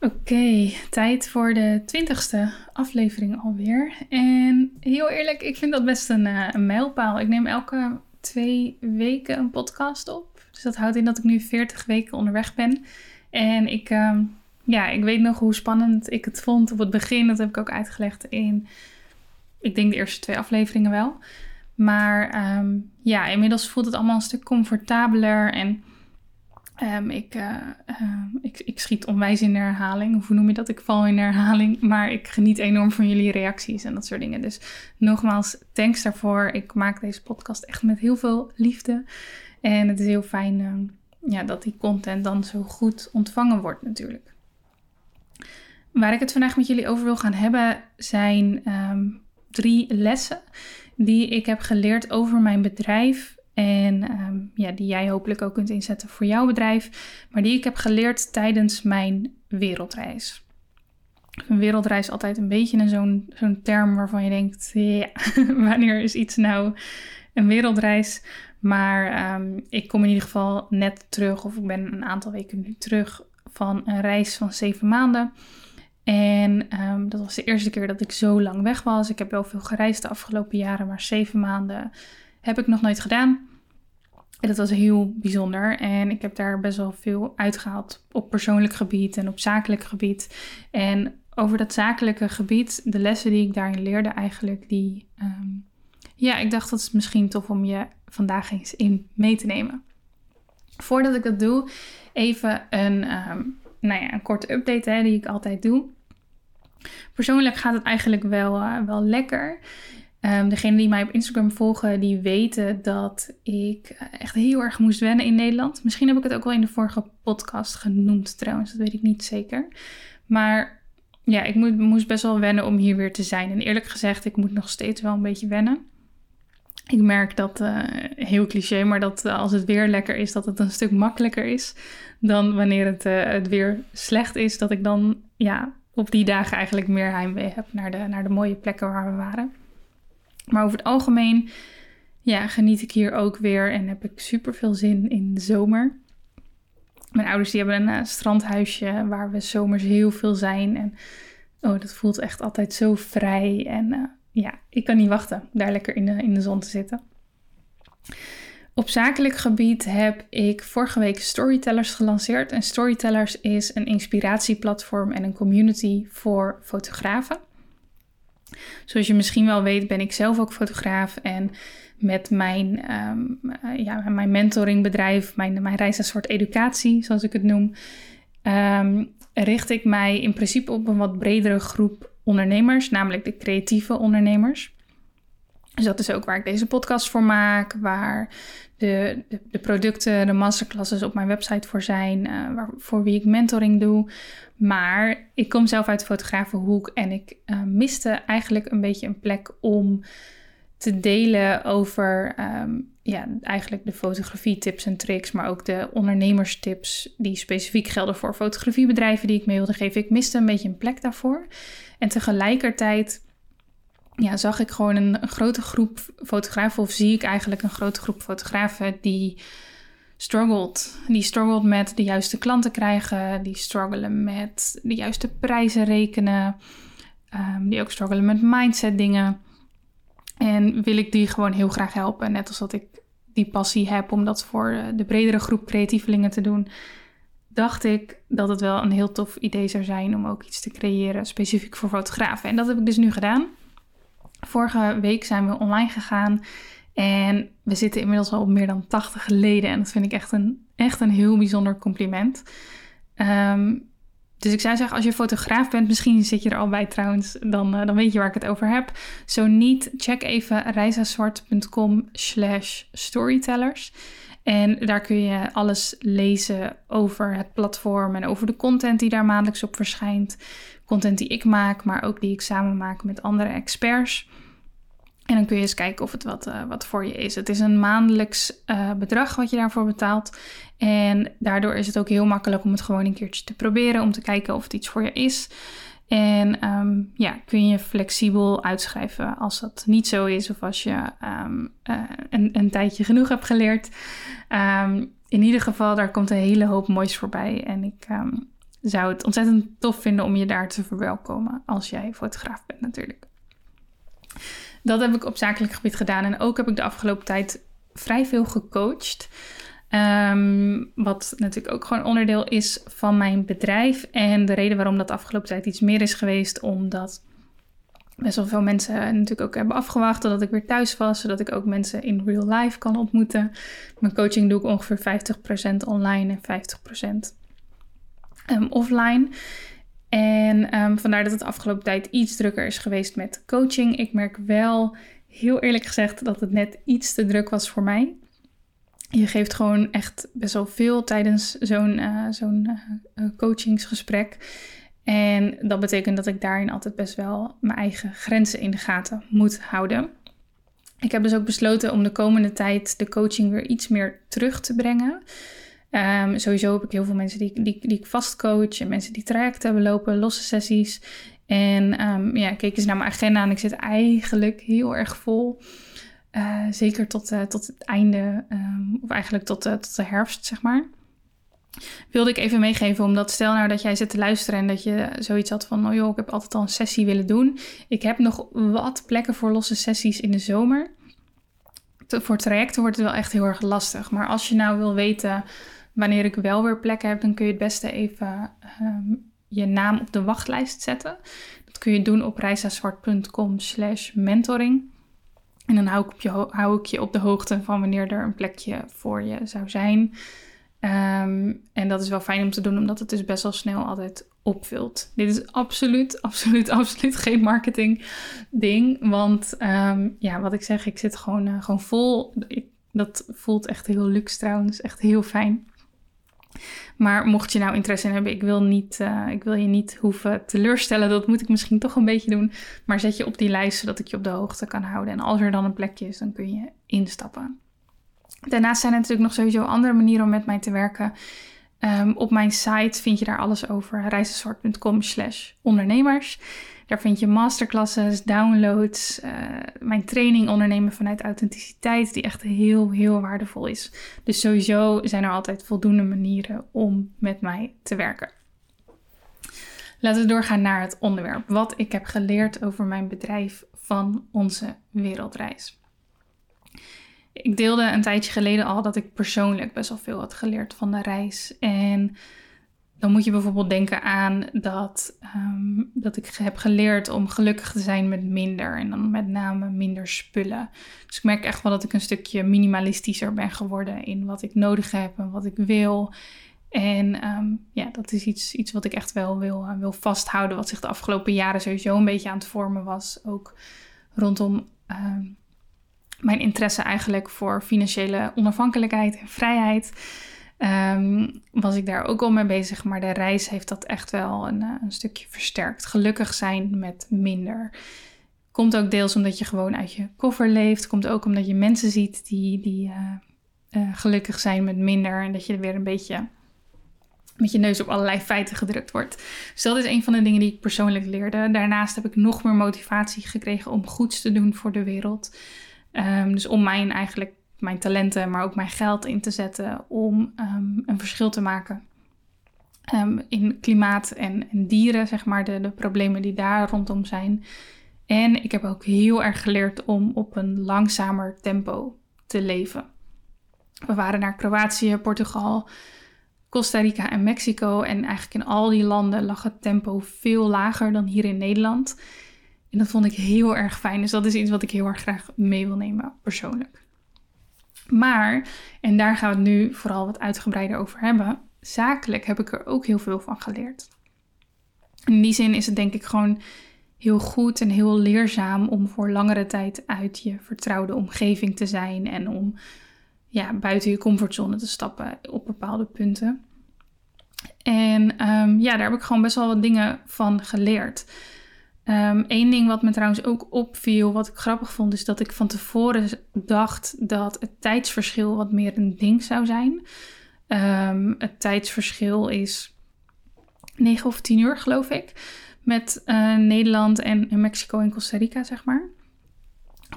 Oké, tijd voor de twintigste aflevering alweer. En heel eerlijk, ik vind dat best een, uh, een mijlpaal. Ik neem elke twee weken een podcast op. Dus dat houdt in dat ik nu 40 weken onderweg ben. En ik, uh, ja, ik weet nog hoe spannend ik het vond op het begin. Dat heb ik ook uitgelegd in, ik denk de eerste twee afleveringen wel. Maar um, ja, inmiddels voelt het allemaal een stuk comfortabeler en Um, ik, uh, uh, ik, ik, schiet onwijs in de herhaling. Hoe noem je dat? Ik val in de herhaling. Maar ik geniet enorm van jullie reacties en dat soort dingen. Dus nogmaals, thanks daarvoor. Ik maak deze podcast echt met heel veel liefde. En het is heel fijn uh, ja, dat die content dan zo goed ontvangen wordt natuurlijk. Waar ik het vandaag met jullie over wil gaan hebben zijn drie lessen die ik heb geleerd over mijn bedrijf en um, ja, die jij hopelijk ook kunt inzetten voor jouw bedrijf. Maar die ik heb geleerd tijdens mijn wereldreis. Een wereldreis is altijd een beetje zo'n zo'n term waarvan je denkt: ja, wanneer is iets nou een wereldreis? Maar um, ik kom in ieder geval net terug, of ik ben een aantal weken nu terug van een reis van zeven maanden. En um, dat was de eerste keer dat ik zo lang weg was. Ik heb wel veel gereisd de afgelopen jaren, maar zeven maanden heb ik nog nooit gedaan. En dat was heel bijzonder. En ik heb daar best wel veel uitgehaald op persoonlijk gebied en op zakelijk gebied. En over dat zakelijke gebied, de lessen die ik daarin leerde eigenlijk, die... Um, ja, ik dacht dat is misschien tof om je vandaag eens in mee te nemen. Voordat ik dat doe, even een, um, nou ja, een korte update hè, die ik altijd doe. Persoonlijk gaat het eigenlijk wel, uh, wel lekker. Um, degene die mij op Instagram volgen, die weten dat ik eh, echt heel erg moest wennen in Nederland. Misschien heb ik het ook wel in de vorige podcast genoemd trouwens, dat weet ik niet zeker. Maar ja, ik moest best wel wennen om hier weer te zijn. En eerlijk gezegd, ik moet nog steeds wel een beetje wennen. Ik merk dat, uh, heel cliché, maar dat uh, als het weer lekker is, dat het een stuk makkelijker is dan wanneer het, het weer slecht is. Dat ik dan ja, op die dagen eigenlijk meer heimwee heb naar de, naar de mooie plekken waar we waren. Maar over het algemeen ja, geniet ik hier ook weer en heb ik super veel zin in de zomer. Mijn ouders die hebben een uh, strandhuisje waar we zomers heel veel zijn. En oh, dat voelt echt altijd zo vrij. En uh, ja, ik kan niet wachten daar lekker in de, in de zon te zitten. Op zakelijk gebied heb ik vorige week Storytellers gelanceerd. En Storytellers is een inspiratieplatform en een community voor fotografen. Zoals je misschien wel weet, ben ik zelf ook fotograaf. En met mijn, um, uh, ja, mijn mentoringbedrijf, mijn, mijn reis een soort educatie, zoals ik het noem, um, richt ik mij in principe op een wat bredere groep ondernemers, namelijk de creatieve ondernemers. Dus dat is ook waar ik deze podcast voor maak, waar de, de, producten, de masterclasses op mijn website voor zijn, uh, waar, voor wie ik mentoring doe. Maar ik kom zelf uit de fotografenhoek en ik uh, miste eigenlijk een beetje een plek om te delen over um, ja, eigenlijk de fotografie tips en tricks, maar ook de ondernemerstips die specifiek gelden voor fotografiebedrijven die ik mee wilde geven. Ik miste een beetje een plek daarvoor. En tegelijkertijd ja, zag ik gewoon een, grote groep fotografen, of zie ik eigenlijk een grote groep fotografen die struggled. Die struggled met de juiste klanten krijgen, die struggelen met de juiste prijzen rekenen, um, die ook struggelen met mindset dingen. En wil ik die gewoon heel graag helpen, net als dat ik die passie heb om dat voor eh, de bredere groep creatievelingen te doen, dacht ik dat het wel een heel tof idee zou zijn om ook iets te creëren specifiek voor fotografen. En dat heb ik dus nu gedaan. Vorige week zijn we online gegaan en we zitten inmiddels al op meer dan 80 leden. En dat vind ik echt een, echt een heel bijzonder compliment. Ehm, dus ik zou zeggen, als je fotograaf bent, misschien zit je er al bij trouwens, dan, uh, dan weet je waar ik het over heb. Zo niet, check even reisazwart.com slash storytellers. En daar kun je alles lezen over het platform en over de content die daar maandelijks op verschijnt. Content die ik maak, maar ook die ik samen maak met andere experts. En dan kun je eens kijken of het wat, uh, wat voor je is. Het is een maandelijks uh, bedrag wat je daarvoor betaalt. En daardoor is het ook heel makkelijk om het gewoon een keertje te proberen. Om te kijken of het iets voor je is. En um, ja, kun je flexibel uitschrijven als dat niet zo is. Of als je um, uh, een, een, tijdje genoeg hebt geleerd. Um, in ieder geval, daar komt een hele hoop moois voorbij. En ik zou het ontzettend tof vinden om je daar te verwelkomen. Als jij fotograaf bent natuurlijk. Dat heb ik op zakelijk gebied gedaan. En ook heb ik de afgelopen tijd vrij veel gecoacht. Um, wat natuurlijk ook gewoon onderdeel is van mijn bedrijf. En de reden waarom dat afgelopen tijd iets meer is geweest, omdat best wel veel mensen natuurlijk ook hebben afgewacht totdat ik weer thuis was, zodat ik ook mensen in real life kan ontmoeten. Mijn coaching doe ik ongeveer 50% online en 50% um, offline. En um, vandaar dat het afgelopen tijd iets drukker is geweest met coaching. Ik merk wel, heel eerlijk gezegd, dat het net iets te druk was voor mij. Je geeft gewoon echt best wel veel tijdens zo'n uh, zo'n uh, coachingsgesprek. En dat betekent dat ik daarin altijd best wel mijn eigen grenzen in de gaten moet houden. Ik heb dus ook besloten om de komende tijd de coaching weer iets meer terug te brengen. Um, sowieso heb ik heel veel mensen die, die, die ik vast coach en mensen die trajecten hebben lopen, losse sessies. En um, ja, keek eens naar mijn agenda en ik zit eigenlijk heel erg vol. Uh, zeker tot, uh, tot het einde, um, of eigenlijk tot, uh, tot de herfst, zeg maar. Wilde ik even meegeven, omdat stel nou dat jij zit te luisteren en dat je zoiets had van: oh joh, ik heb altijd al een sessie willen doen. Ik heb nog wat plekken voor losse sessies in de zomer. Voor trajecten wordt het wel echt heel erg lastig. Maar als je nou wil weten Wanneer ik wel weer plekken heb, dan kun je het beste even um, je naam op de wachtlijst zetten. Dat kun je doen op reisazwart.com slash mentoring. En dan hou ik, op je, op de hoogte van wanneer er een plekje voor je zou zijn. Um, en dat is wel fijn om te doen, omdat het dus best wel snel altijd opvult. Dit is absoluut, absoluut, absoluut geen marketing ding. Want um, ja, wat ik zeg, ik zit gewoon, uh, gewoon vol. Dat voelt echt heel luxe trouwens, echt heel fijn. Maar mocht je nou interesse in hebben, ik wil, niet, uh, ik wil je niet hoeven teleurstellen. Dat moet ik misschien toch een beetje doen. Maar zet je op die lijst zodat ik je op de hoogte kan houden. En als er dan een plekje is, dan kun je instappen. Daarnaast zijn er natuurlijk nog sowieso andere manieren om met mij te werken. Um, op mijn site vind je daar alles over. reisensort.com slash ondernemers. Daar vind je masterclasses, downloads, uh, mijn training ondernemen vanuit authenticiteit, die echt heel, heel waardevol is. Dus sowieso zijn er altijd voldoende manieren om met mij te werken. Laten we doorgaan naar het onderwerp. Wat ik heb geleerd over mijn bedrijf van onze wereldreis. Ik deelde een tijdje geleden al dat ik persoonlijk best wel veel had geleerd van de reis. En dan moet je bijvoorbeeld denken aan dat, um, dat ik heb geleerd om gelukkig te zijn met minder. En dan met name minder spullen. Dus ik merk echt wel dat ik een stukje minimalistischer ben geworden in wat ik nodig heb en wat ik wil. En um, ja, dat is iets, iets wat ik echt wel wil, uh, wil vasthouden. Wat zich de afgelopen jaren sowieso een beetje aan het vormen was. Ook rondom um, mijn interesse eigenlijk voor financiële onafhankelijkheid en vrijheid. Um, was ik daar ook al mee bezig. Maar de reis heeft dat echt wel een, eh, een, stukje versterkt. Gelukkig zijn met minder. Komt ook deels omdat je gewoon uit je koffer leeft. Komt ook omdat je mensen ziet die, die uh, uh, gelukkig zijn met minder. En dat je weer een beetje met je neus op allerlei feiten gedrukt wordt. Dus dat is een van de dingen die ik persoonlijk leerde. Daarnaast heb ik nog meer motivatie gekregen om goeds te doen voor de wereld. Um, dus om mijn eigenlijk mijn talenten, maar ook mijn geld in te zetten om um, een verschil te maken. Um, in klimaat en, en, dieren, zeg maar, de, de problemen die daar rondom zijn. En ik heb ook heel erg geleerd om op een langzamer tempo te leven. We waren naar Kroatië, Portugal, Costa Rica en Mexico. En eigenlijk in al die landen lag het tempo veel lager dan hier in Nederland. En dat vond ik heel erg fijn. Dus dat is iets wat ik heel erg graag mee wil nemen, persoonlijk. Maar, en daar gaan we het nu vooral wat uitgebreider over hebben. Zakelijk heb ik er ook heel veel van geleerd. In die zin is het denk ik gewoon heel goed en heel leerzaam om voor langere tijd uit je vertrouwde omgeving te zijn en om ja, buiten je comfortzone te stappen op bepaalde punten. En ehm, ja, daar heb ik gewoon best wel wat dingen van geleerd. Eén ehm, ding wat me trouwens ook opviel, wat ik grappig vond, is dat ik van tevoren dacht dat het tijdsverschil wat meer een ding zou zijn. Ehm, het tijdsverschil is 9 of 10 uur, geloof ik, met uh, Nederland en Mexico en Costa Rica, zeg maar.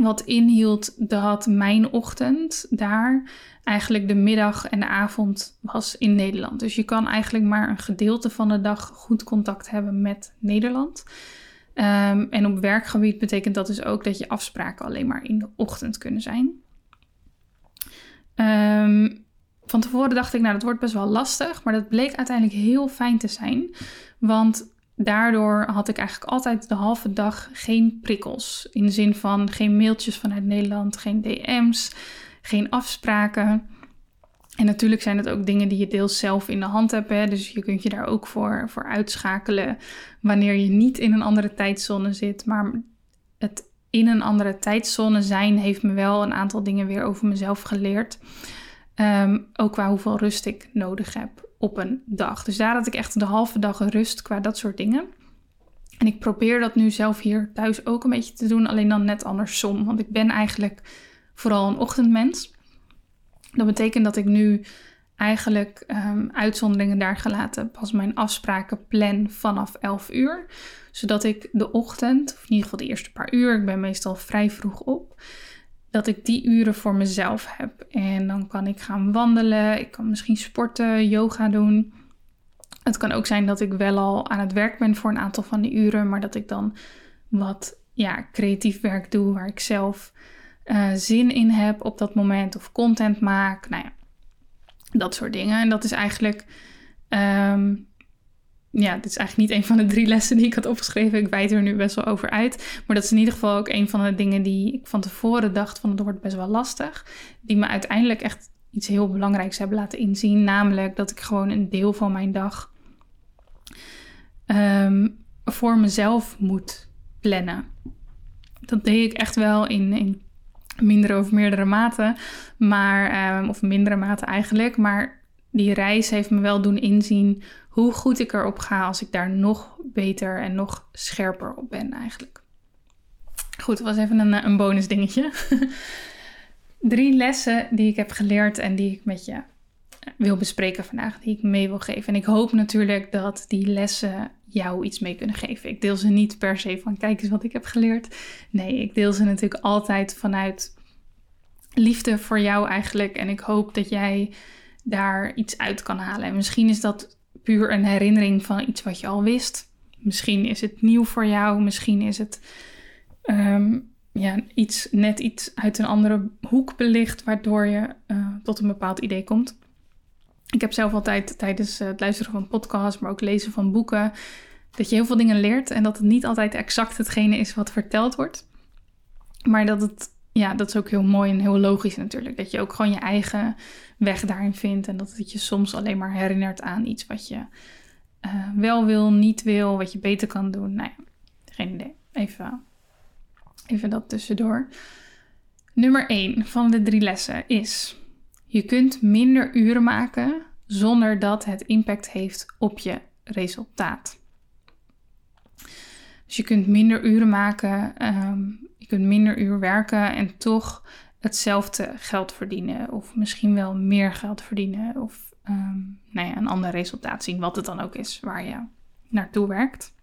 Wat inhield dat mijn ochtend daar eigenlijk de middag en de avond was in Nederland. Dus je kan eigenlijk maar een gedeelte van de dag goed contact hebben met Nederland. Um, en op werkgebied betekent dat dus ook dat je afspraken alleen maar in de ochtend kunnen zijn. Um, van tevoren dacht ik, nou, dat wordt best wel lastig. Maar dat bleek uiteindelijk heel fijn te zijn. Want daardoor had ik eigenlijk altijd de halve dag geen prikkels. In de zin van geen mailtjes vanuit Nederland, geen DM's, geen afspraken. En natuurlijk zijn het ook dingen die je deels zelf in de hand hebt. Hè? Dus je kunt je daar ook voor, voor uitschakelen wanneer je niet in een andere tijdzone zit. Maar het in een andere tijdzone zijn heeft me wel een aantal dingen weer over mezelf geleerd. Ehm, ook qua hoeveel rust ik nodig heb op een dag. Dus daar had ik echt de halve dag rust qua dat soort dingen. En ik probeer dat nu zelf hier thuis ook een beetje te doen, alleen dan net andersom. Want ik ben eigenlijk vooral een ochtendmens. Dat betekent dat ik nu eigenlijk um, uitzonderingen daar gelaten pas mijn afspraken plan vanaf 11 uur. Zodat ik de ochtend, of in ieder geval de eerste paar uur, ik ben meestal vrij vroeg op, dat ik die uren voor mezelf heb. En dan kan ik gaan wandelen, ik kan misschien sporten, yoga doen. Het kan ook zijn dat ik wel al aan het werk ben voor een aantal van die uren, maar dat ik dan wat ja, creatief werk doe waar ik zelf uh, zin in heb op dat moment of content maak. Nou ja, dat soort dingen. En dat is eigenlijk um, ja, dit is eigenlijk niet een van de drie lessen die ik had opgeschreven. Ik wijd er nu best wel over uit. Maar dat is in ieder geval ook een van de dingen die ik van tevoren dacht van het wordt best wel lastig. Die me uiteindelijk echt iets heel belangrijks hebben laten inzien. Namelijk dat ik gewoon een deel van mijn dag um, voor mezelf moet plannen. Dat deed ik echt wel in, in minder of meerdere maten. Maar, um, of mindere mate eigenlijk. Maar die reis heeft me wel doen inzien hoe goed ik erop ga als ik daar nog beter en nog scherper op ben eigenlijk. Goed, dat was even een, een bonus dingetje. Drie lessen die ik heb geleerd en die ik met je wil bespreken vandaag, die ik mee wil geven. En ik hoop natuurlijk dat die lessen jou iets mee kunnen geven. Ik deel ze niet per se van kijk eens wat ik heb geleerd. Nee, ik deel ze natuurlijk altijd vanuit liefde voor jou eigenlijk. En ik hoop dat jij daar iets uit kan halen. En misschien is dat puur een herinnering van iets wat je al wist. Misschien is het nieuw voor jou. Misschien is het ehm, ja, iets, net iets uit een andere hoek belicht, waardoor je uh, tot een bepaald idee komt. Ik heb zelf altijd tijdens het luisteren van podcasts, maar ook lezen van boeken, dat je heel veel dingen leert en dat het niet altijd exact hetgene is wat verteld wordt. Maar dat het, ja, dat is ook heel mooi en heel logisch natuurlijk. Dat je ook gewoon je eigen weg daarin vindt. En dat het je soms alleen maar herinnert aan iets wat je uh, wel wil, niet wil, wat je beter kan doen. Nou ja, geen idee. Even, even dat tussendoor. Nummer 1 van de drie lessen is: je kunt minder uren maken zonder dat het impact heeft op je resultaat. Dus je kunt minder uren maken, um, je kunt minder uur werken en toch hetzelfde geld verdienen. Of misschien wel meer geld verdienen. Of um, nou ja, een ander resultaat zien, wat het dan ook is waar je naartoe werkt.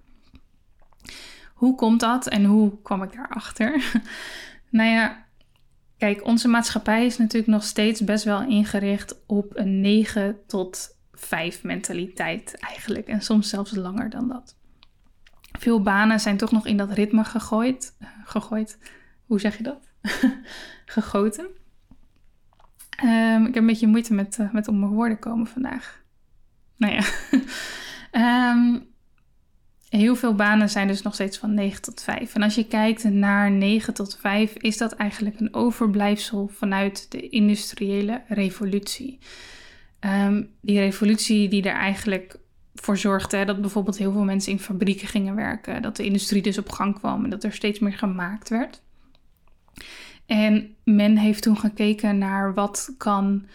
Hoe komt dat en hoe kwam ik daarachter? nou ja, kijk, onze maatschappij is natuurlijk nog steeds best wel ingericht op een 9 tot 5 mentaliteit eigenlijk. En soms zelfs langer dan dat. Veel banen zijn toch nog in dat ritme gegooid. gegooid. Hoe zeg je dat? gegoten. Ehm, ik heb een beetje moeite met, uh, met mijn woorden komen vandaag. Nou ja. Ehm, heel veel banen zijn dus nog steeds van 9 tot 5. En als je kijkt naar 9 tot 5, is dat eigenlijk een overblijfsel vanuit de industriële revolutie. Um, die revolutie die er eigenlijk voor zorgde dat bijvoorbeeld heel veel mensen in fabrieken gingen werken, dat de industrie dus op gang kwam en dat er steeds meer gemaakt werd. En men heeft toen gekeken naar wat kan,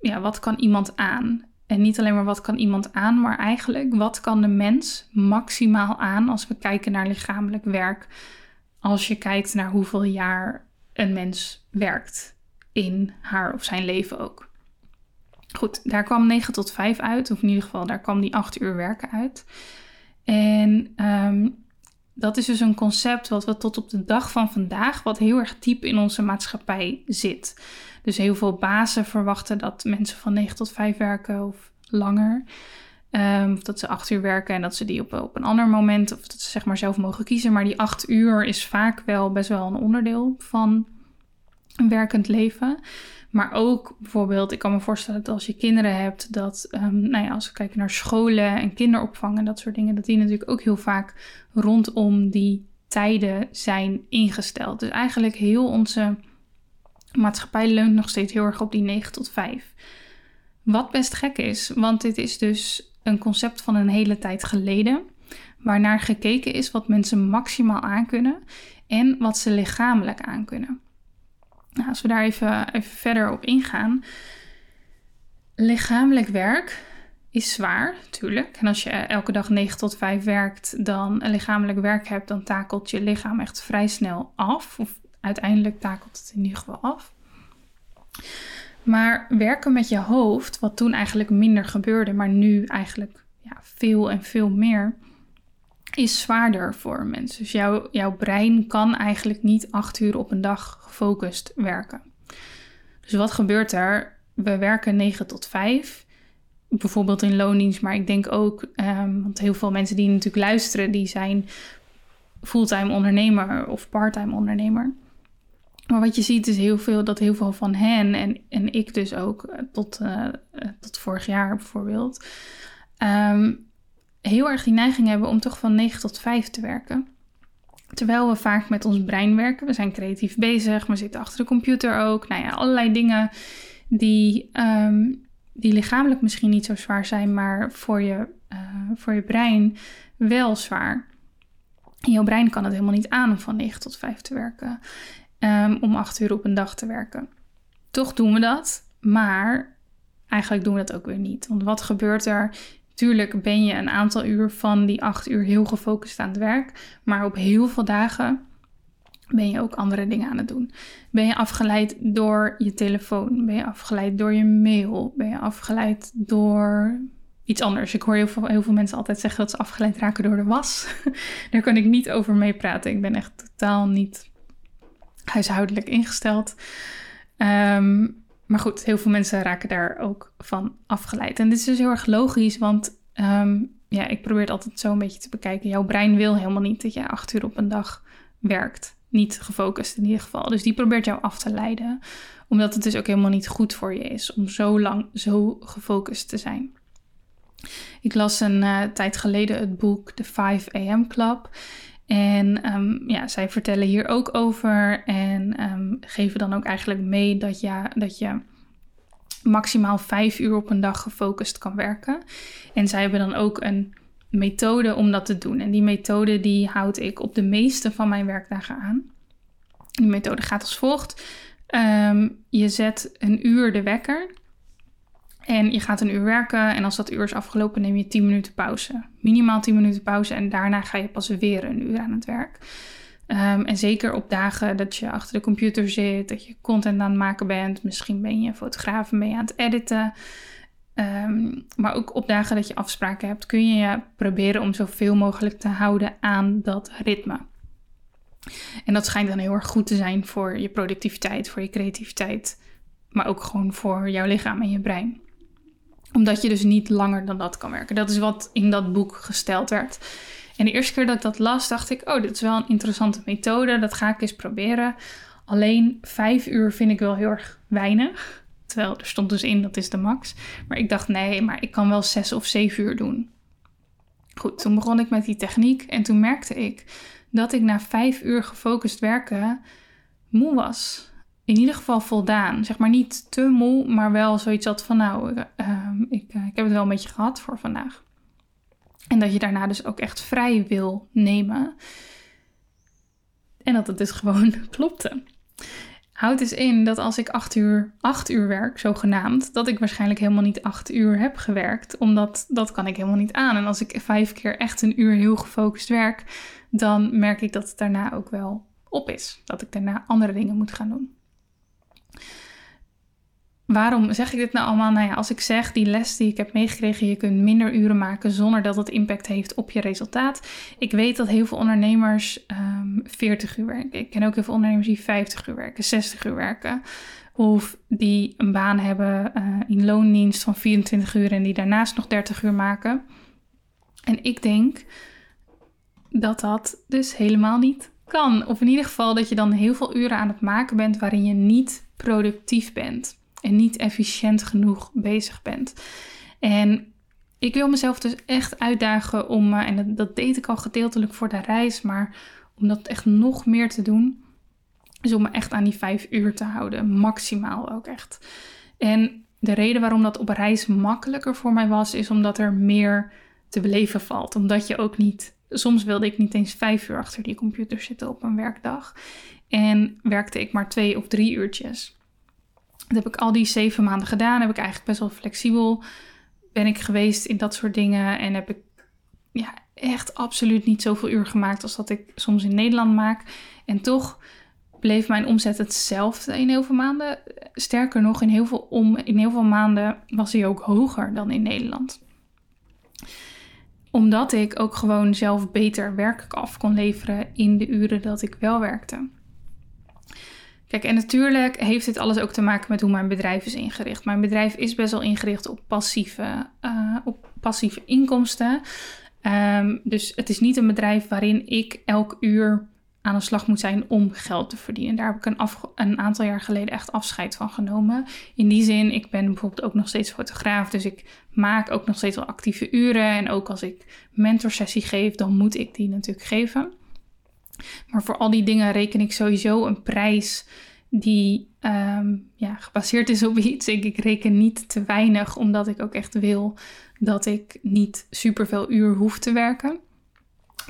ja, wat kan iemand aan. En niet alleen maar wat kan iemand aan, maar eigenlijk wat kan de mens maximaal aan als we kijken naar lichamelijk werk. Als je kijkt naar hoeveel jaar een mens werkt in haar of zijn leven ook. Goed, daar kwam 9 tot 5 uit, of in ieder geval daar kwam die 8 uur werken uit. En um, dat is dus een concept wat we tot op de dag van vandaag, wat heel erg diep in onze maatschappij zit. Dus heel veel bazen verwachten dat mensen van 9 tot 5 werken of langer. Um, of dat ze 8 uur werken en dat ze die op, op een ander moment, of dat ze zeg maar zelf mogen kiezen. Maar die 8 uur is vaak wel best wel een onderdeel van een werkend leven. Maar ook bijvoorbeeld, ik kan me voorstellen dat als je kinderen hebt, dat, um, nou ja, als we kijken naar scholen en kinderopvang en dat soort dingen, dat die natuurlijk ook heel vaak rondom die tijden zijn ingesteld. Dus eigenlijk heel onze maatschappij leunt nog steeds heel erg op die 9 tot 5. Wat best gek is, want dit is dus een concept van een hele tijd geleden, waarnaar gekeken is wat mensen maximaal aankunnen en wat ze lichamelijk aankunnen. Nou, als we daar even, even verder op ingaan. Lichamelijk werk is zwaar, natuurlijk. En als je elke dag 9 tot 5 werkt, dan lichamelijk werk hebt, dan takelt je lichaam echt vrij snel af. Of uiteindelijk takelt het in ieder geval af. Maar werken met je hoofd, wat toen eigenlijk minder gebeurde, maar nu eigenlijk ja, veel en veel meer, is zwaarder voor mensen. Dus jouw, jouw brein kan eigenlijk niet acht uur op een dag gefocust werken. Dus wat gebeurt er? We werken 9 tot 5, bijvoorbeeld in loondienst, maar ik denk ook, um, want heel veel mensen die natuurlijk luisteren, die zijn fulltime ondernemer of parttime ondernemer. Maar wat je ziet is heel veel dat heel veel van hen en, en ik dus ook eh, tot, uh, tot vorig jaar bijvoorbeeld, um, heel erg die neiging hebben om toch van 9 tot 5 te werken. Terwijl we vaak met ons brein werken. We zijn creatief bezig, we zitten achter de computer ook. Nou ja, allerlei dingen die, um, die lichamelijk misschien niet zo zwaar zijn, maar voor je, voor je brein wel zwaar. En jouw brein kan het helemaal niet aan om van 9 tot 5 te werken. Um, om 8 uur op een dag te werken. Toch doen we dat, maar eigenlijk doen we dat ook weer niet. Want wat gebeurt er? Tuurlijk ben je een aantal uur van die acht uur heel gefocust aan het werk. Maar op heel veel dagen ben je ook andere dingen aan het doen. Ben je afgeleid door je telefoon? Ben je afgeleid door je mail? Ben je afgeleid door iets anders? Ik hoor heel veel, heel veel mensen altijd zeggen dat ze afgeleid raken door de was. Daar kan ik niet over meepraten. Ik ben echt totaal niet huishoudelijk ingesteld. Um, maar goed, heel veel mensen raken daar ook van afgeleid. En dit is dus heel erg logisch, want um, ja, ik probeer het altijd zo een beetje te bekijken. Jouw brein wil helemaal niet dat je acht uur op een dag werkt. Niet gefocust in ieder geval. Dus die probeert jou af te leiden. Omdat het dus ook helemaal niet goed voor je is om zo lang zo gefocust te zijn. Ik las een uh, tijd geleden het boek The 5 AM Club. En um, ja, zij vertellen hier ook over en um, geven dan ook eigenlijk mee dat, ja, dat je maximaal vijf uur op een dag gefocust kan werken. En zij hebben dan ook een methode om dat te doen. En die methode die houd ik op de meeste van mijn werkdagen aan. Die methode gaat als volgt. Um, je zet een uur de wekker. En je gaat een uur werken en als dat uur is afgelopen, neem je 10 minuten pauze. Minimaal 10 minuten pauze en daarna ga je pas weer een uur aan het werk. Um, en zeker op dagen dat je achter de computer zit, dat je content aan het maken bent. Misschien ben je fotograaf en je aan het editen. Um, maar ook op dagen dat je afspraken hebt, kun je proberen om zoveel mogelijk te houden aan dat ritme. En dat schijnt dan heel erg goed te zijn voor je productiviteit, voor je creativiteit, maar ook gewoon voor jouw lichaam en je brein omdat je dus niet langer dan dat kan werken. Dat is wat in dat boek gesteld werd. En de eerste keer dat ik dat las, dacht ik: Oh, dit is wel een interessante methode. Dat ga ik eens proberen. Alleen vijf uur vind ik wel heel erg weinig. Terwijl er stond dus in, dat is de max. Maar ik dacht, nee, maar ik kan wel zes of zeven uur doen. Goed, toen begon ik met die techniek en toen merkte ik dat ik na vijf uur gefocust werken moe was. In ieder geval voldaan. Zeg maar niet te moe, maar wel zoiets had van nou, uh, ik, uh, ik heb het wel een beetje gehad voor vandaag. En dat je daarna dus ook echt vrij wil nemen. En dat het dus gewoon klopte. Houd dus in dat als ik acht uur, acht uur werk, zogenaamd, dat ik waarschijnlijk helemaal niet acht uur heb gewerkt. Omdat dat kan ik helemaal niet aan. En als ik vijf keer echt een uur heel gefocust werk, dan merk ik dat het daarna ook wel op is. Dat ik daarna andere dingen moet gaan doen. Waarom zeg ik dit nou allemaal? Nou ja, als ik zeg die les die ik heb meegekregen, je kunt minder uren maken zonder dat het impact heeft op je resultaat. Ik weet dat heel veel ondernemers um, ehm, 40 uur werken. Ik ken ook heel veel ondernemers die 50 uur werken, 60 uur werken. Of die een baan hebben uh, in loondienst van 24 uur en die daarnaast nog 30 uur maken. En ik denk dat dat dus helemaal niet kan. Of in ieder geval dat je dan heel veel uren aan het maken bent waarin je niet productief bent en niet efficiënt genoeg bezig bent. En ik wil mezelf dus echt uitdagen om, eh, en dat, dat, deed ik al gedeeltelijk voor de reis, maar om dat echt nog meer te doen, is om me echt aan die vijf uur te houden, maximaal ook echt. En de reden waarom dat op reis makkelijker voor mij was, is omdat er meer te beleven valt. Omdat je ook niet, soms wilde ik niet eens vijf uur achter die computer zitten op een werkdag. En werkte ik maar twee of drie uurtjes. Dat heb ik al die zeven maanden gedaan. Heb ik eigenlijk best wel flexibel ben ik geweest in dat soort dingen. En heb ik ja, echt absoluut niet zoveel uur gemaakt als dat ik soms in Nederland maak. En toch bleef mijn omzet hetzelfde in heel veel maanden. Sterker nog, in heel veel, om, in heel veel maanden was hij ook hoger dan in Nederland. Omdat ik ook gewoon zelf beter werk af kon leveren in de uren dat ik wel werkte. Kijk, en natuurlijk heeft dit alles ook te maken met hoe mijn bedrijf is ingericht. Mijn bedrijf is best wel ingericht op passieve, uh, op passieve inkomsten. Um, dus het is niet een bedrijf waarin ik elk uur aan de slag moet zijn om geld te verdienen. Daar heb ik een, een, aantal jaar geleden echt afscheid van genomen. In die zin, ik ben bijvoorbeeld ook nog steeds fotograaf, dus ik maak ook nog steeds wel actieve uren. En ook als ik mentorsessie geef, dan moet ik die natuurlijk geven. Maar voor al die dingen reken ik sowieso een prijs die ehm, ja, gebaseerd is op iets. Ik, reken niet te weinig, omdat ik ook echt wil dat ik niet superveel uur hoef te werken.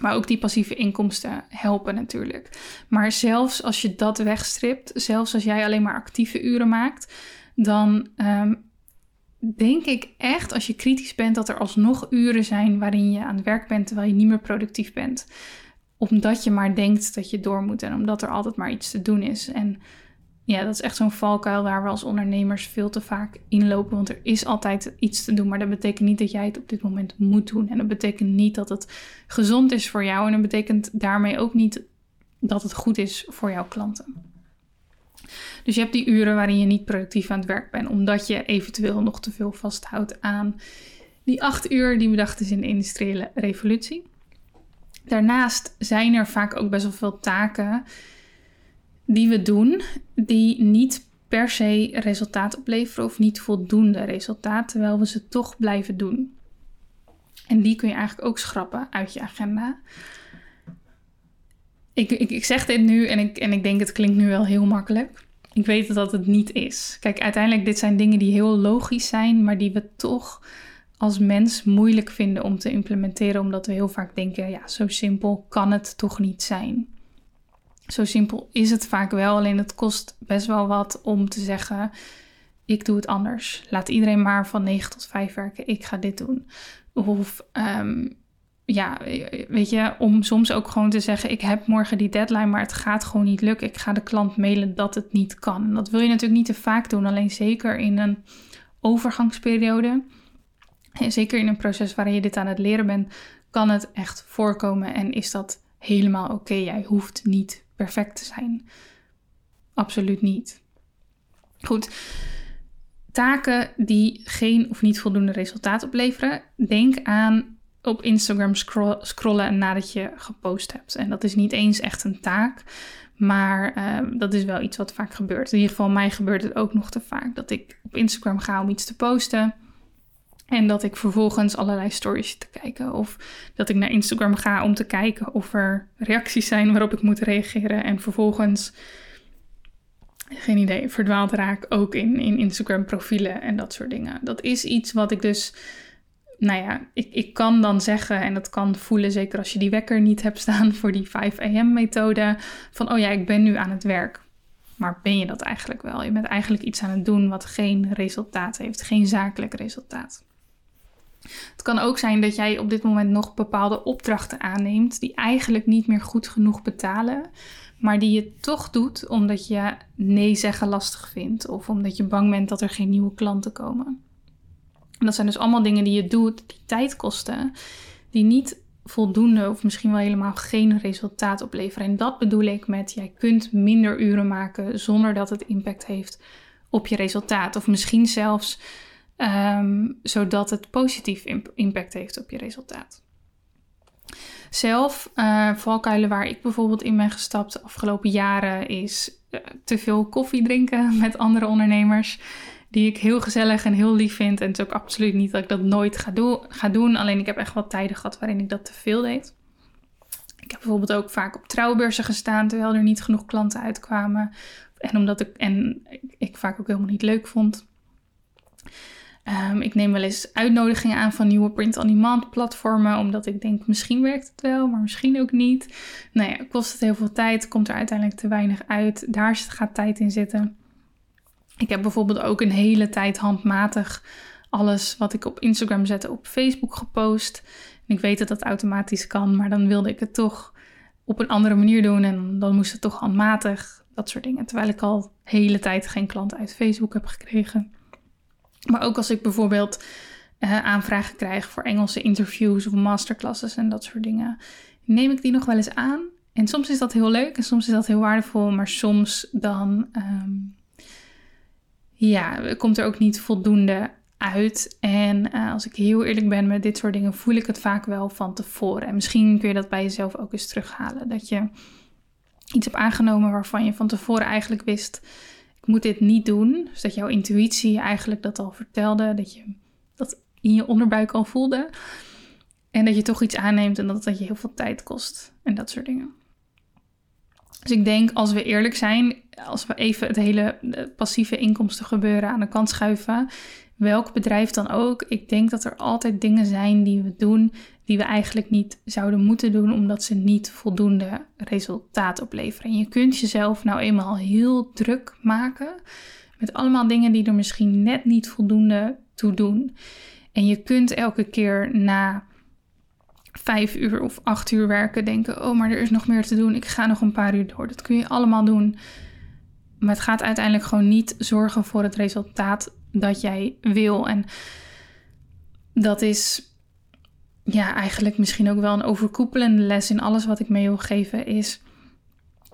Maar ook die passieve inkomsten helpen natuurlijk. Maar zelfs als je dat wegstript, zelfs als jij alleen maar actieve uren maakt, dan ehm, denk ik echt, als je kritisch bent, dat er alsnog uren zijn waarin je aan het werk bent terwijl je niet meer productief bent omdat je maar denkt dat je door moet en omdat er altijd maar iets te doen is. En ja, dat is echt zo'n valkuil waar we als ondernemers veel te vaak inlopen. Want er is altijd iets te doen, maar dat betekent niet dat jij het op dit moment moet doen. En dat betekent niet dat het gezond is voor jou. En dat betekent daarmee ook niet dat het goed is voor jouw klanten. Dus je hebt die uren waarin je niet productief aan het werk bent, omdat je eventueel nog te veel vasthoudt aan die acht uur die bedacht is in de industriële revolutie. Daarnaast zijn er vaak ook best wel veel taken die we doen, die niet per se resultaat opleveren of niet voldoende resultaat, terwijl we ze toch blijven doen. En die kun je eigenlijk ook schrappen uit je agenda. Ik, ik, ik zeg dit nu en ik, en ik denk het klinkt nu wel heel makkelijk. Ik weet dat het niet is. Kijk, uiteindelijk dit zijn dingen die heel logisch zijn, maar die we toch als mens moeilijk vinden om te implementeren, omdat we heel vaak denken, ja, zo simpel kan het toch niet zijn. Zo simpel is het vaak wel, alleen het kost best wel wat om te zeggen, ik doe het anders. Laat iedereen maar van 9 tot 5 werken, ik ga dit doen. Of um, ja, weet je, om soms ook gewoon te zeggen: Ik heb morgen die deadline, maar het gaat gewoon niet lukken. Ik ga de klant mailen dat het niet kan. En dat wil je natuurlijk niet te vaak doen, alleen zeker in een overgangsperiode. En zeker in een proces waarin je dit aan het leren bent, kan het echt voorkomen en is dat helemaal oké. Jij hoeft niet perfect te zijn. Absoluut niet. Goed. Taken die geen of niet voldoende resultaat opleveren. Denk aan op Instagram scrollen nadat je gepost hebt. En dat is niet eens echt een taak. Maar ehm, dat is wel iets wat vaak gebeurt. In ieder geval, mij gebeurt het ook nog te vaak dat ik op Instagram ga om iets te posten. En dat ik vervolgens allerlei stories te kijken. Of dat ik naar Instagram ga om te kijken of er reacties zijn waarop ik moet reageren. En vervolgens, geen idee, verdwaald raak ook in, in Instagram profielen en dat soort dingen. Dat is iets wat ik dus nou ja, ik, ik kan dan zeggen, en dat kan voelen, zeker als je die wekker niet hebt staan voor die 5 am methode, van oh ja, ik ben nu aan het werk. Maar ben je dat eigenlijk wel? Je bent eigenlijk iets aan het doen wat geen resultaat heeft, geen zakelijk resultaat. Het kan ook zijn dat jij op dit moment nog bepaalde opdrachten aanneemt die eigenlijk niet meer goed genoeg betalen, maar die je toch doet omdat je nee zeggen lastig vindt of omdat je bang bent dat er geen nieuwe klanten komen. En dat zijn dus allemaal dingen die je doet, die tijd kosten, die niet voldoende of misschien wel helemaal geen resultaat opleveren. En dat bedoel ik met jij kunt minder uren maken zonder dat het impact heeft op je resultaat. Of misschien zelfs um, zodat het positief impact heeft op je resultaat. Zelf, uh, valkuilen waar ik bijvoorbeeld in ben gestapt de afgelopen jaren is uh, te veel koffie drinken met andere ondernemers die ik heel gezellig en heel lief vind. En het is ook absoluut niet dat ik dat nooit ga, ga doen. Alleen ik heb echt wel tijden gehad waarin ik dat te veel deed. Ik heb bijvoorbeeld ook vaak op trouwbeurzen gestaan terwijl er niet genoeg klanten uitkwamen. En omdat ik, en ik vaak ook helemaal niet leuk vond. Um, ik neem wel eens uitnodigingen aan van nieuwe print-on-demand platformen, omdat ik denk misschien werkt het wel, maar misschien ook niet. Nou ja, kost het heel veel tijd, komt er uiteindelijk te weinig uit. Daar gaat tijd in zitten. Ik heb bijvoorbeeld ook een hele tijd handmatig alles wat ik op Instagram zette op Facebook gepost. En ik weet dat dat automatisch kan, maar dan wilde ik het toch op een andere manier doen en dan moest het toch handmatig. Dat soort dingen. Terwijl ik al hele tijd geen klanten uit Facebook heb gekregen. Maar ook als ik bijvoorbeeld uh, aanvragen krijg voor Engelse interviews of masterclasses en dat soort dingen, neem ik die nog wel eens aan. En soms is dat heel leuk en soms is dat heel waardevol, maar soms dan ehm, ja, komt er ook niet voldoende uit. En uh, als ik heel eerlijk ben met dit soort dingen, voel ik het vaak wel van tevoren. En misschien kun je dat bij jezelf ook eens terughalen. Dat je iets hebt aangenomen waarvan je van tevoren eigenlijk wist: moet dit niet doen. Dus dat jouw intuïtie eigenlijk dat al vertelde, dat je dat in je onderbuik al voelde. En dat je toch iets aanneemt en dat dat je heel veel tijd kost. En dat soort dingen. Dus ik denk, als we eerlijk zijn, als we even het hele passieve inkomsten gebeuren aan de kant schuiven, welk bedrijf dan ook, ik denk dat er altijd dingen zijn die we doen die we eigenlijk niet zouden moeten doen, omdat ze niet voldoende resultaat opleveren. En je kunt jezelf nou eenmaal heel druk maken met allemaal dingen die er misschien net niet voldoende toe doen. En je kunt elke keer na vijf uur of acht uur werken denken: oh, maar er is nog meer te doen. Ik ga nog een paar uur door. Dat kun je allemaal doen. Maar het gaat uiteindelijk gewoon niet zorgen voor het resultaat dat jij wil. En dat is ja, eigenlijk misschien ook wel een overkoepelende les in alles wat ik mee wil geven. Is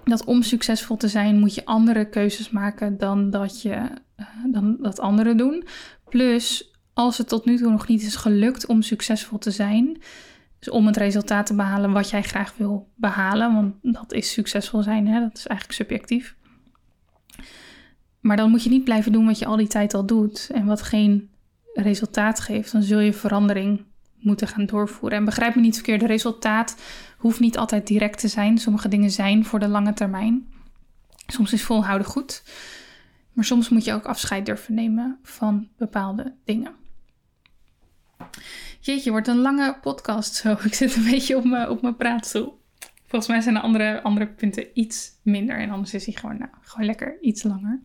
dat om succesvol te zijn moet je andere keuzes maken dan dat, je, uh, dan dat anderen doen. Plus, als het tot nu toe nog niet is gelukt om succesvol te zijn, dus om het resultaat te behalen wat jij graag wil behalen, want dat is succesvol zijn, hè? dat is eigenlijk subjectief. Maar dan moet je niet blijven doen wat je al die tijd al doet en wat geen resultaat geeft. Dan zul je verandering moeten gaan doorvoeren. En begrijp me niet verkeerd, resultaat hoeft niet altijd direct te zijn. Sommige dingen zijn voor de lange termijn. Soms is volhouden goed. Maar soms moet je ook afscheid durven nemen van bepaalde dingen. Jeetje, wordt een lange podcast zo. Ik zit een beetje op mijn, op mijn praatstoel. Volgens mij zijn de andere, andere punten iets minder. En anders is hij gewoon, nou, gewoon lekker iets langer.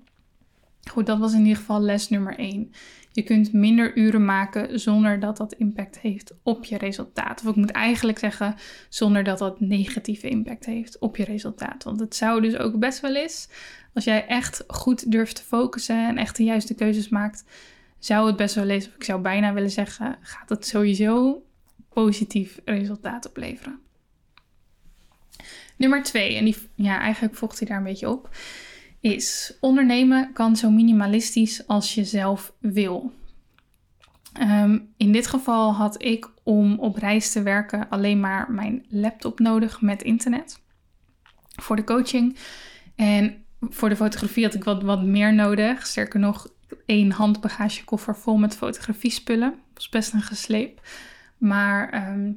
Goed, dat was in ieder geval les nummer 1. Je kunt minder uren maken zonder dat dat impact heeft op je resultaat. Of ik moet eigenlijk zeggen, zonder dat dat negatieve impact heeft op je resultaat. Want het zou dus ook best wel eens, als jij echt goed durft te focussen en echt de juiste keuzes maakt, zou het best wel lezen, of ik zou bijna willen zeggen, gaat het sowieso positief resultaat opleveren. Nummer twee, en die, ja, eigenlijk volgt hij daar een beetje op, is ondernemen kan zo minimalistisch als je zelf wil. Ehm, in dit geval had ik om op reis te werken alleen maar mijn laptop nodig met internet. voor de coaching. En voor de fotografie had ik wat, wat meer nodig. Sterker nog, één handbagagekoffer vol met fotografiespullen. Dat was best een gesleep. Maar ehm,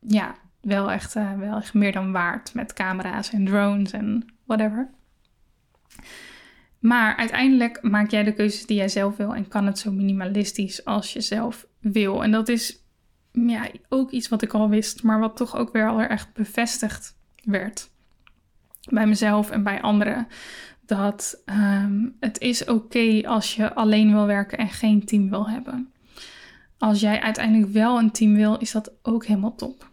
ja, wel echt, uh, wel echt meer dan waard met camera's en drones en whatever. Maar uiteindelijk maak jij de keuzes die jij zelf wil en kan het zo minimalistisch als je zelf wil. En dat is ja, ook iets wat ik al wist, maar wat toch ook weer al echt bevestigd werd bij mezelf en bij anderen. Dat um, het is oké als je alleen wil werken en geen team wil hebben. Als jij uiteindelijk wel een team wil, is dat ook helemaal top.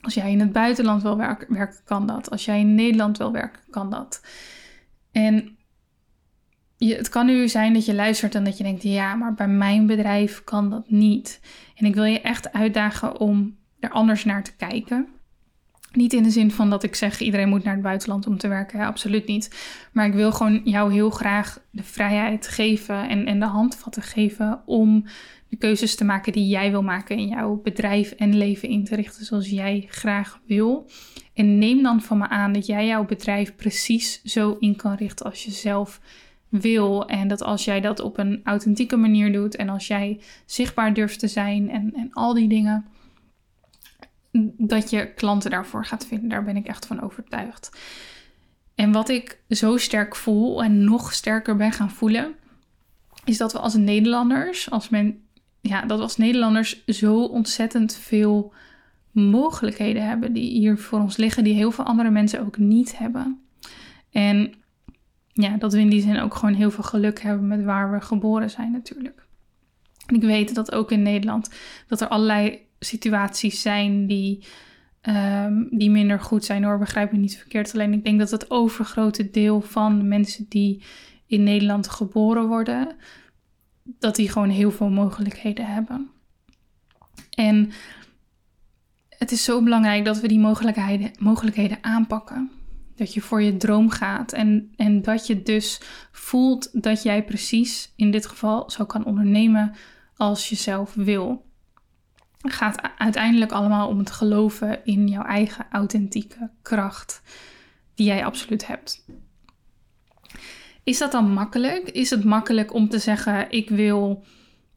Als jij in het buitenland wil werken kan dat. Als jij in Nederland wil werken, kan dat. En je, het kan nu zijn dat je luistert en dat je denkt: ja, maar bij mijn bedrijf kan dat niet. En ik wil je echt uitdagen om er anders naar te kijken. Niet in de zin van dat ik zeg iedereen moet naar het buitenland om te werken, absoluut niet. Maar ik wil gewoon jou heel graag de vrijheid geven en, en de handvatten geven om de keuzes te maken die jij wil maken in jouw bedrijf en leven in te richten zoals jij graag wil. En neem dan van me aan dat jij jouw bedrijf precies zo in kan richten als je zelf wil. En dat als jij dat op een authentieke manier doet en als jij zichtbaar durft te zijn en, en al die dingen, dat je klanten daarvoor gaat vinden. Daar ben ik echt van overtuigd. En wat ik zo sterk voel en nog sterker ben gaan voelen, is dat we als Nederlanders, als men, ja, dat we als Nederlanders zo ontzettend veel mogelijkheden hebben die hier voor ons liggen, die heel veel andere mensen ook niet hebben. En ja, dat we in die zin ook gewoon heel veel geluk hebben met waar we geboren zijn natuurlijk. En ik weet dat ook in Nederland dat er allerlei situaties zijn die, ehm, die minder goed zijn hoor, begrijp me niet verkeerd. Alleen ik denk dat het overgrote deel van de mensen die in Nederland geboren worden, dat die gewoon heel veel mogelijkheden hebben. En het is zo belangrijk dat we die mogelijkheden, mogelijkheden aanpakken. Dat je voor je droom gaat en, en dat je dus voelt dat jij precies in dit geval zo kan ondernemen als je zelf wil. Gaat uiteindelijk allemaal om het geloven in jouw eigen authentieke kracht, die jij absoluut hebt. Is dat dan makkelijk? Is het makkelijk om te zeggen: ik wil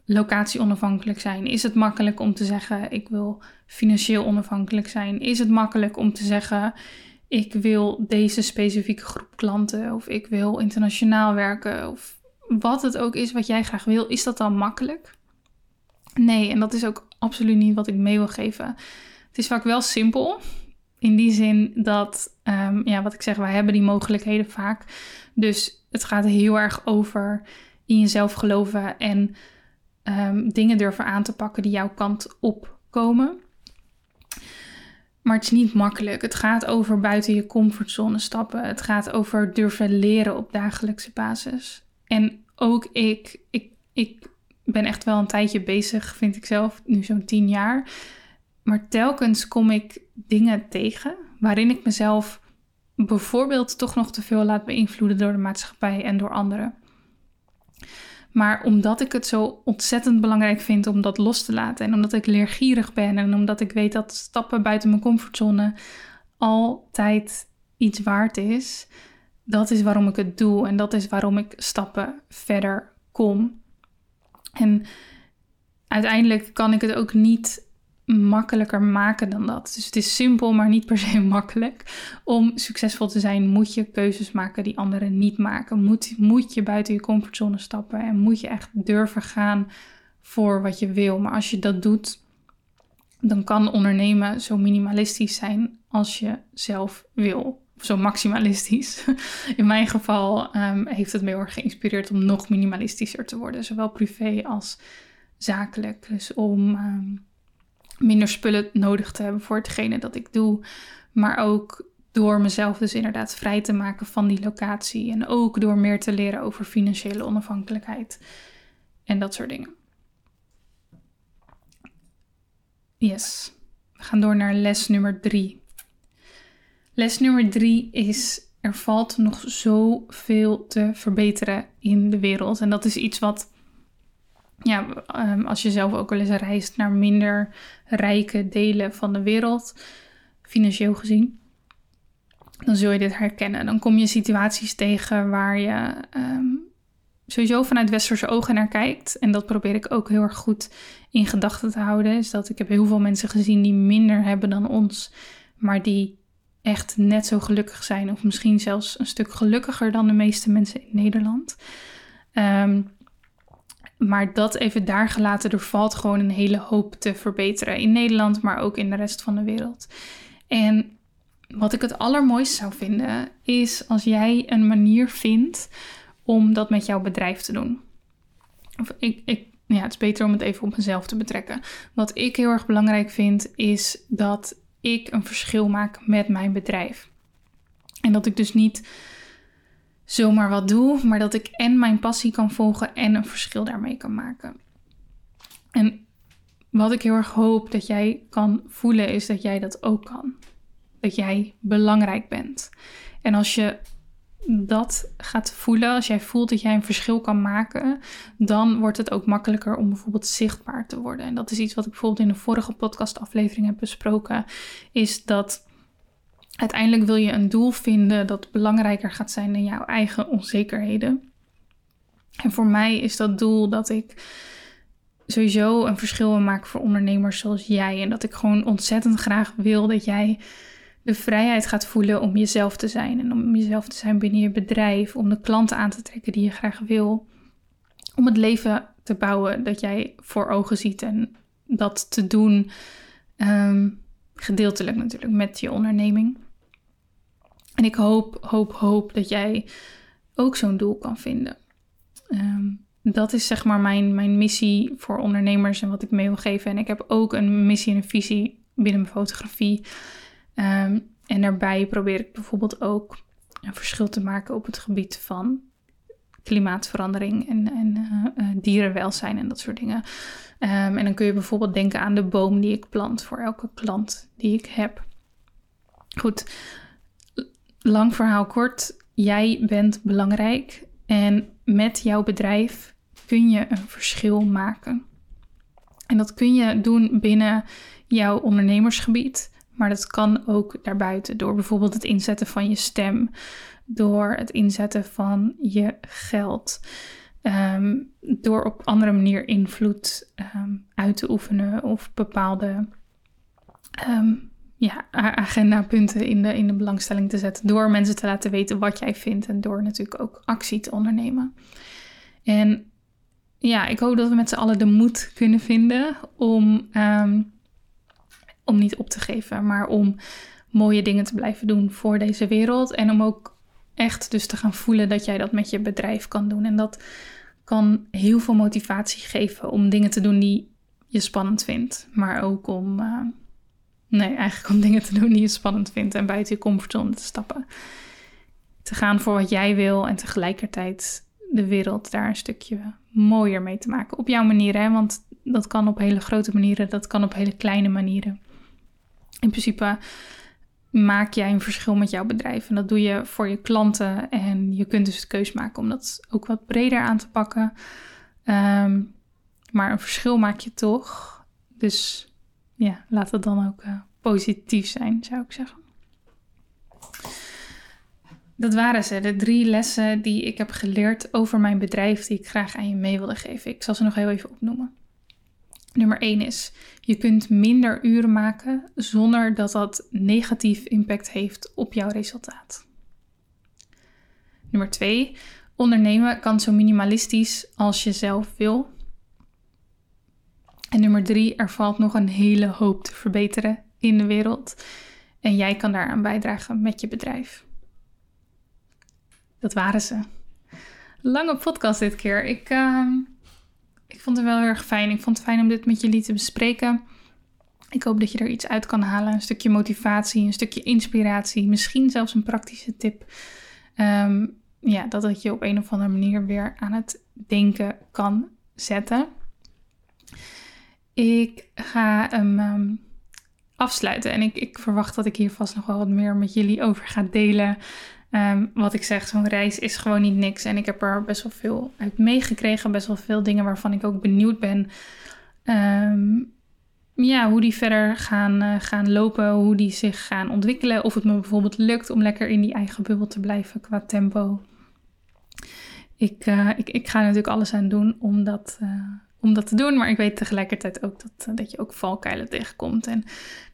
locatie onafhankelijk zijn? Is het makkelijk om te zeggen: ik wil financieel onafhankelijk zijn? Is het makkelijk om te zeggen: ik wil deze specifieke groep klanten of ik wil internationaal werken of wat het ook is wat jij graag wil? Is dat dan makkelijk? Nee, en dat is ook absoluut niet wat ik mee wil geven. Het is vaak wel simpel. In die zin dat, um, ja, wat ik zeg, wij hebben die mogelijkheden vaak. Dus het gaat heel erg over in jezelf geloven en um, dingen durven aan te pakken die jouw kant opkomen. Maar het is niet makkelijk. Het gaat over buiten je comfortzone stappen. Het gaat over durven leren op dagelijkse basis. En ook ik, ik, ik ben echt wel een tijdje bezig, vind ik zelf, nu zo'n tien jaar. Maar telkens kom ik dingen tegen waarin ik mezelf bijvoorbeeld toch nog te veel laat beïnvloeden door de maatschappij en door anderen. Maar omdat ik het zo ontzettend belangrijk vind om dat los te laten en omdat ik leergierig ben en omdat ik weet dat stappen buiten mijn comfortzone altijd iets waard is, dat is waarom ik het doe en dat is waarom ik stappen verder kom. En uiteindelijk kan ik het ook niet makkelijker maken dan dat. Dus het is simpel, maar niet per se makkelijk. Om succesvol te zijn, moet je keuzes maken die anderen niet maken. Moet, moet je buiten je comfortzone stappen en moet je echt durven gaan voor wat je wil. Maar als je dat doet, dan kan ondernemen zo minimalistisch zijn als je zelf wil. Zo maximalistisch. In mijn geval um, heeft het me heel erg geïnspireerd om nog minimalistischer te worden. Zowel privé als zakelijk. Dus om um, minder spullen nodig te hebben voor hetgene dat ik doe. Maar ook door mezelf dus inderdaad vrij te maken van die locatie. En ook door meer te leren over financiële onafhankelijkheid. En dat soort dingen. Yes. We gaan door naar les nummer drie. Les nummer drie is: er valt nog zoveel te verbeteren in de wereld. En dat is iets wat ja, ehm, als je zelf ook wel eens reist naar minder rijke delen van de wereld, financieel gezien, dan zul je dit herkennen. Dan kom je situaties tegen waar je ehm, sowieso vanuit westerse ogen naar kijkt. En dat probeer ik ook heel erg goed in gedachten te houden. Is dat ik heb heel veel mensen gezien die minder hebben dan ons, maar die echt net zo gelukkig zijn. Of misschien zelfs een stuk gelukkiger dan de meeste mensen in Nederland. Um, maar dat even daar gelaten, er valt gewoon een hele hoop te verbeteren in Nederland, maar ook in de rest van de wereld. En wat ik het allermooiste zou vinden, is als jij een manier vindt om dat met jouw bedrijf te doen. Of ik, ik, ja, het is beter om het even op mezelf te betrekken. Wat ik heel erg belangrijk vind, is dat ik een verschil maak met mijn bedrijf. En dat ik dus niet zomaar wat doe, maar dat ik en mijn passie kan volgen en een verschil daarmee kan maken. En wat ik heel erg hoop dat jij kan voelen, is dat jij dat ook kan. Dat jij belangrijk bent. En als je dat gaat voelen, als jij voelt dat jij een verschil kan maken, dan wordt het ook makkelijker om bijvoorbeeld zichtbaar te worden. En dat is iets wat ik bijvoorbeeld in de vorige podcastaflevering heb besproken, is dat Uiteindelijk wil je een doel vinden dat belangrijker gaat zijn dan jouw eigen onzekerheden. En voor mij is dat doel dat ik sowieso een verschil wil maken voor ondernemers zoals jij. En dat ik gewoon ontzettend graag wil dat jij de vrijheid gaat voelen om jezelf te zijn. En om jezelf te zijn binnen je bedrijf. Om de klanten aan te trekken die je graag wil. Om het leven te bouwen dat jij voor ogen ziet. En dat te doen ehm, gedeeltelijk natuurlijk met je onderneming. En ik hoop, hoop, hoop dat jij ook zo'n doel kan vinden. Ehm, dat is zeg maar mijn, mijn missie voor ondernemers en wat ik mee wil geven. En ik heb ook een missie en een visie binnen mijn fotografie. Ehm, en daarbij probeer ik bijvoorbeeld ook een verschil te maken op het gebied van klimaatverandering en, en uh, dierenwelzijn en dat soort dingen. Ehm, en dan kun je bijvoorbeeld denken aan de boom die ik plant voor elke klant die ik heb. Goed, lang verhaal kort, jij bent belangrijk en met jouw bedrijf kun je een verschil maken. En dat kun je doen binnen jouw ondernemersgebied, maar dat kan ook daarbuiten door bijvoorbeeld het inzetten van je stem, door het inzetten van je geld, ehm, door op andere manier invloed ehm, uit te oefenen of bepaalde um, ja, agendapunten in de, in de belangstelling te zetten. Door mensen te laten weten wat jij vindt en door natuurlijk ook actie te ondernemen. En ja, ik hoop dat we met z'n allen de moed kunnen vinden om, om niet op te geven, maar om mooie dingen te blijven doen voor deze wereld. En om ook echt dus te gaan voelen dat jij dat met je bedrijf kan doen. En dat kan heel veel motivatie geven om dingen te doen die je spannend vindt, maar ook om. Uh, Nee, eigenlijk om dingen te doen die je spannend vindt en buiten je comfortzone te stappen. Te gaan voor wat jij wil en tegelijkertijd de wereld daar een stukje mooier mee te maken. Op jouw manier, hè? want dat kan op hele grote manieren, dat kan op hele kleine manieren. In principe maak jij een verschil met jouw bedrijf en dat doe je voor je klanten. En je kunt dus de keus maken om dat ook wat breder aan te pakken. Ehm, maar een verschil maak je toch. Dus ja, laat het dan ook uh, positief zijn, zou ik zeggen. Dat waren ze, de drie lessen die ik heb geleerd over mijn bedrijf, die ik graag aan je mee wilde geven. Ik zal ze nog heel even opnoemen. Nummer 1 is: je kunt minder uren maken zonder dat dat negatief impact heeft op jouw resultaat. Nummer 2: ondernemen kan zo minimalistisch als je zelf wil. En nummer drie, er valt nog een hele hoop te verbeteren in de wereld. En jij kan daaraan bijdragen met je bedrijf. Dat waren ze. Lange podcast dit keer. Ik, uh, ik vond het wel heel erg fijn. Ik vond het fijn om dit met jullie te bespreken. Ik hoop dat je er iets uit kan halen. Een stukje motivatie, een stukje inspiratie. Misschien zelfs een praktische tip. Um, ja, dat het je op een of andere manier weer aan het denken kan zetten. Ik ga hem ehm, afsluiten. En ik, ik, verwacht dat ik hier vast nog wel wat meer met jullie over ga delen. Ehm, wat ik zeg, zo'n reis is gewoon niet niks. En ik heb er best wel veel uit meegekregen. Best wel veel dingen waarvan ik ook benieuwd ben. Ehm, ja, hoe die verder gaan, uh, gaan lopen, hoe die zich gaan ontwikkelen. Of het me bijvoorbeeld lukt om lekker in die eigen bubbel te blijven qua tempo. Ik, uh, ik, ik ga natuurlijk alles aan doen om dat, uh, om dat te doen. Maar ik weet tegelijkertijd ook dat, dat je ook valkuilen tegenkomt. En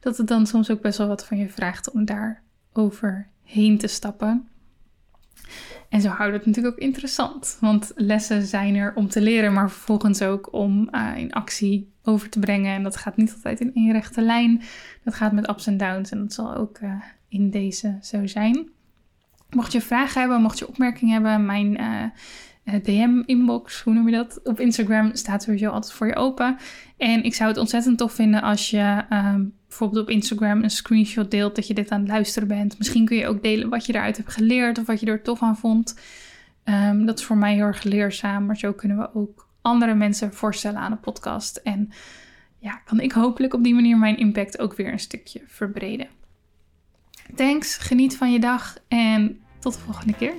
dat het dan soms ook best wel wat van je vraagt om daar overheen te stappen. En zo houdt het natuurlijk ook interessant. Want lessen zijn er om te leren, maar vervolgens ook om uh, in actie over te brengen. En dat gaat niet altijd in één rechte lijn. Dat gaat met ups en downs. En dat zal ook uh, in deze zo zijn. Mocht je vragen hebben, mocht je opmerkingen hebben, mijn uh, DM-inbox, hoe noem je dat? Op Instagram staat sowieso altijd voor je open. En ik zou het ontzettend tof vinden als je um, bijvoorbeeld op Instagram een screenshot deelt dat je dit aan het luisteren bent. Misschien kun je ook delen wat je eruit hebt geleerd of wat je er tof aan vond. Um, dat is voor mij heel erg leerzaam, maar zo kunnen we ook andere mensen voorstellen aan de podcast. En ja, kan ik hopelijk op die manier mijn impact ook weer een stukje verbreden. Thanks, geniet van je dag en tot de volgende keer.